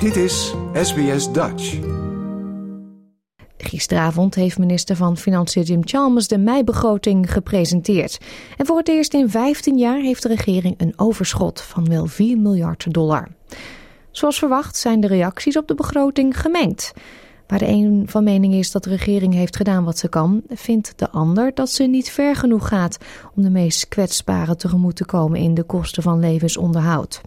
Dit is SBS Dutch. Gisteravond heeft minister van Financiën Jim Chalmers de meibegroting gepresenteerd. En voor het eerst in 15 jaar heeft de regering een overschot van wel 4 miljard dollar. Zoals verwacht zijn de reacties op de begroting gemengd. Waar de een van mening is dat de regering heeft gedaan wat ze kan, vindt de ander dat ze niet ver genoeg gaat om de meest kwetsbaren tegemoet te komen in de kosten van levensonderhoud.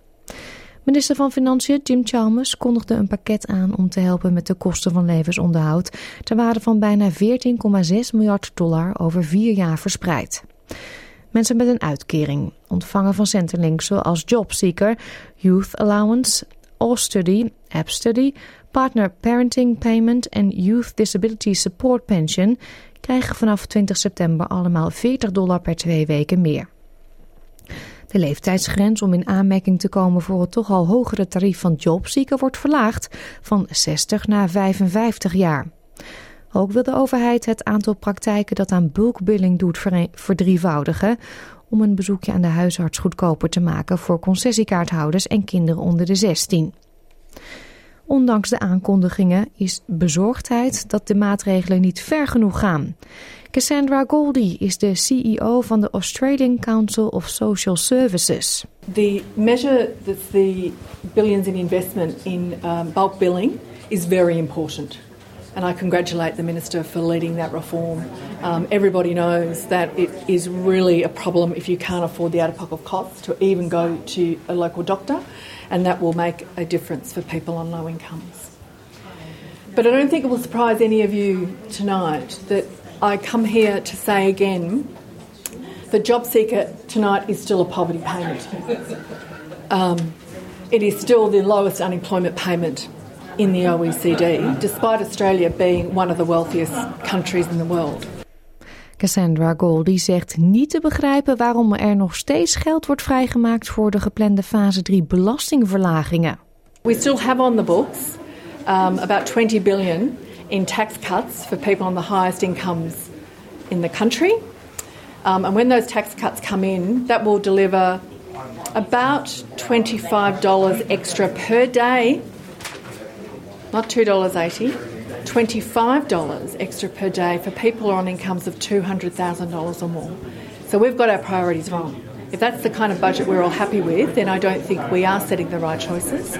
Minister van Financiën Jim Chalmers kondigde een pakket aan om te helpen met de kosten van levensonderhoud ter waarde van bijna 14,6 miljard dollar over vier jaar verspreid. Mensen met een uitkering ontvangen van Centerlink zoals JobSeeker, Youth Allowance, All Study, App Study, Partner Parenting Payment en Youth Disability Support Pension krijgen vanaf 20 september allemaal 40 dollar per twee weken meer. De leeftijdsgrens om in aanmerking te komen voor het toch al hogere tarief van jobseeker wordt verlaagd van 60 naar 55 jaar. Ook wil de overheid het aantal praktijken dat aan bulkbilling doet verdrievoudigen om een bezoekje aan de huisarts goedkoper te maken voor concessiekaarthouders en kinderen onder de 16. Ondanks de aankondigingen is bezorgdheid dat de maatregelen niet ver genoeg gaan. Cassandra Goldie is de CEO van de Australian Council of Social Services. The measure that's the billions in investment in um, bulk billing is very important. And I congratulate the Minister for leading that reform. Um, everybody knows that it is really a problem if you can't afford the out of pocket costs to even go to a local doctor, and that will make a difference for people on low incomes. But I don't think it will surprise any of you tonight that I come here to say again the job seeker tonight is still a poverty payment. Um, it is still the lowest unemployment payment in the OECD, despite Australia being one of the wealthiest countries in the world. Cassandra Goldie zegt niet te begrijpen waarom er nog steeds geld wordt vrijgemaakt voor de geplande fase 3 belastingverlagingen. We still have on the books um, about 20 billion in tax cuts for people on the highest incomes in the country. Um, and when those tax cuts come in, that will deliver about $25 extra per day, not $2.80, $25 extra per day for people on incomes of $200,000 or more. So we've got our priorities wrong. If that's the kind of budget we're all happy with, then I don't think we are setting the right choices.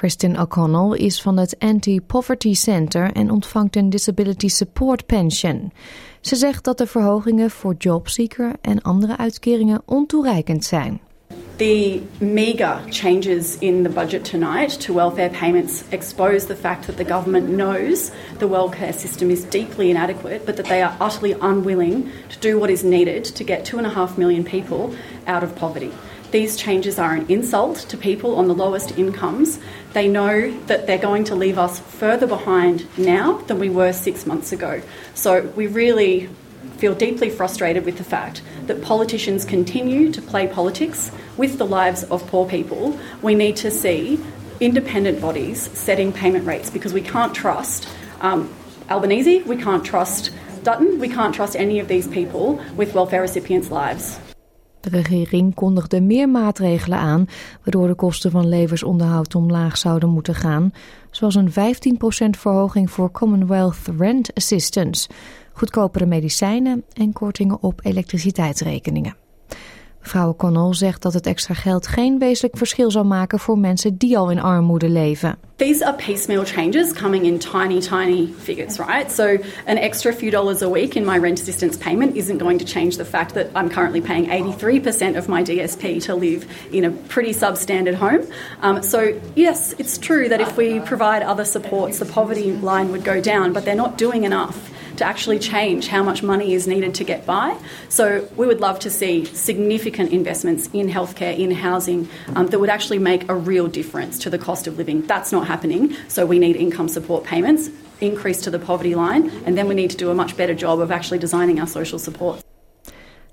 Kristen O'Connell is van het Anti-Poverty Center en ontvangt een Disability Support Pension. Ze zegt dat de verhogingen voor jobseeker en andere uitkeringen ontoereikend zijn. The meagre changes in the budget tonight to welfare payments expose the fact that the government knows the welfare system is deeply inadequate, but that they are utterly unwilling to do what is needed to get two and a half million people out of poverty. These changes are an insult to people on the lowest incomes. They know that they're going to leave us further behind now than we were six months ago. So we really feel deeply frustrated with the fact that politicians continue to play politics with the lives of poor people. We need to see independent bodies setting payment rates because we can't trust um, Albanese, we can't trust Dutton, we can't trust any of these people with welfare recipients' lives. De regering kondigde meer maatregelen aan, waardoor de kosten van levensonderhoud omlaag zouden moeten gaan, zoals een 15% verhoging voor Commonwealth Rent Assistance, goedkopere medicijnen en kortingen op elektriciteitsrekeningen. Mevrouw Connell zegt dat het extra geld geen wezenlijk verschil zal maken voor mensen die al in armoede leven. These are piecemeal changes coming in tiny, tiny figures, right? So an extra few dollars a week in my rent assistance payment isn't going to change the fact that I'm currently paying 83% of my DSP to live in a pretty substandard home. Um, so yes, it's true that if we provide other supports, the poverty line would go down, but they're not doing enough to actually change how much money is needed to get by. So we would love to see significant investments in healthcare, in housing, um, that would actually make a real difference to the cost of living. That's not happening. So we need income support payments, increase to the poverty line, and then we need to do a much better job of actually designing our social support.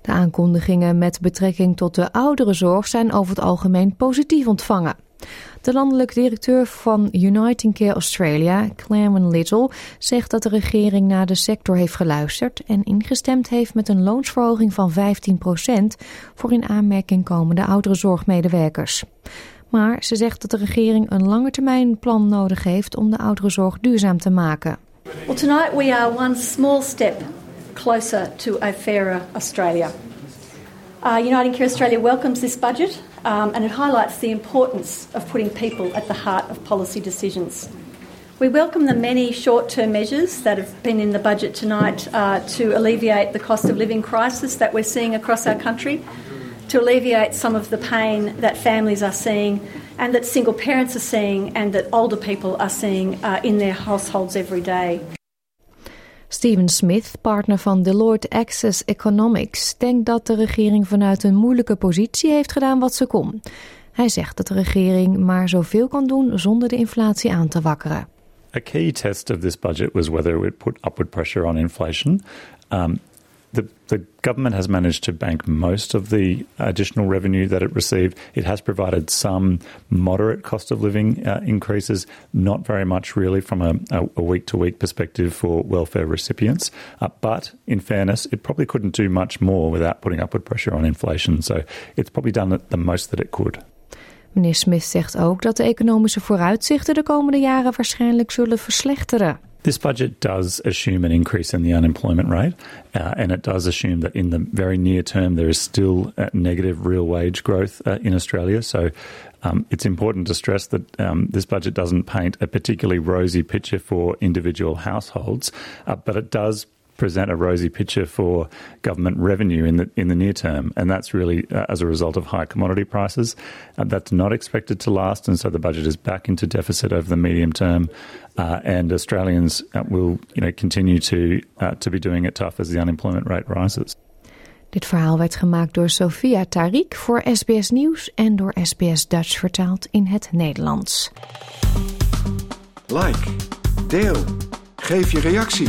De aankondigingen met betrekking tot de ouderenzorg zijn over het algemeen positief ontvangen. De landelijk directeur van Uniting Care Australia, Clarence Little, zegt dat de regering naar de sector heeft geluisterd en ingestemd heeft met een loonsverhoging van 15% voor in aanmerking komende ouderenzorgmedewerkers. Maar ze zegt dat de regering een langetermijnplan nodig heeft om de ouderenzorg duurzaam te maken. Well, tonight we are one small step closer to a fairer Australia. Uh, Uniting Care Australia welcomes this budget um, and it highlights the importance of putting people at the heart of policy decisions. We welcome the many short term measures that have been in the budget tonight uh, to alleviate the cost of living crisis that we're seeing across our country, to alleviate some of the pain that families are seeing and that single parents are seeing and that older people are seeing uh, in their households every day. Steven Smith, partner van Deloitte Access Economics, denkt dat de regering vanuit een moeilijke positie heeft gedaan wat ze kon. Hij zegt dat de regering maar zoveel kan doen zonder de inflatie aan te wakkeren. A key test of this budget was whether it put upward pressure on inflation. Um, the, the government has managed to bank most of the additional revenue that it received. It has provided some moderate cost of living uh, increases, not very much really from a week to week perspective for welfare recipients. Uh, but in fairness, it probably couldn't do much more without putting upward pressure on inflation. So it's probably done the most that it could. Meneer Smith zegt ook dat de economische vooruitzichten de komende jaren waarschijnlijk zullen verslechteren. This budget does assume an increase in the unemployment rate, uh, and it does assume that in the very near term there is still uh, negative real wage growth uh, in Australia. So um, it's important to stress that um, this budget doesn't paint a particularly rosy picture for individual households, uh, but it does present a rosy picture for government revenue in the in the near term, and that's really uh, as a result of high commodity prices. Uh, that's not expected to last, and so the budget is back into deficit over the medium term. Uh, and Australians uh, will, you know, continue to uh, to be doing it tough as the unemployment rate rises. Dit verhaal werd gemaakt door Sophia Tariq voor SBS Nieuws en door SBS Dutch vertaald in het Nederlands. Like, deel, geef je reactie.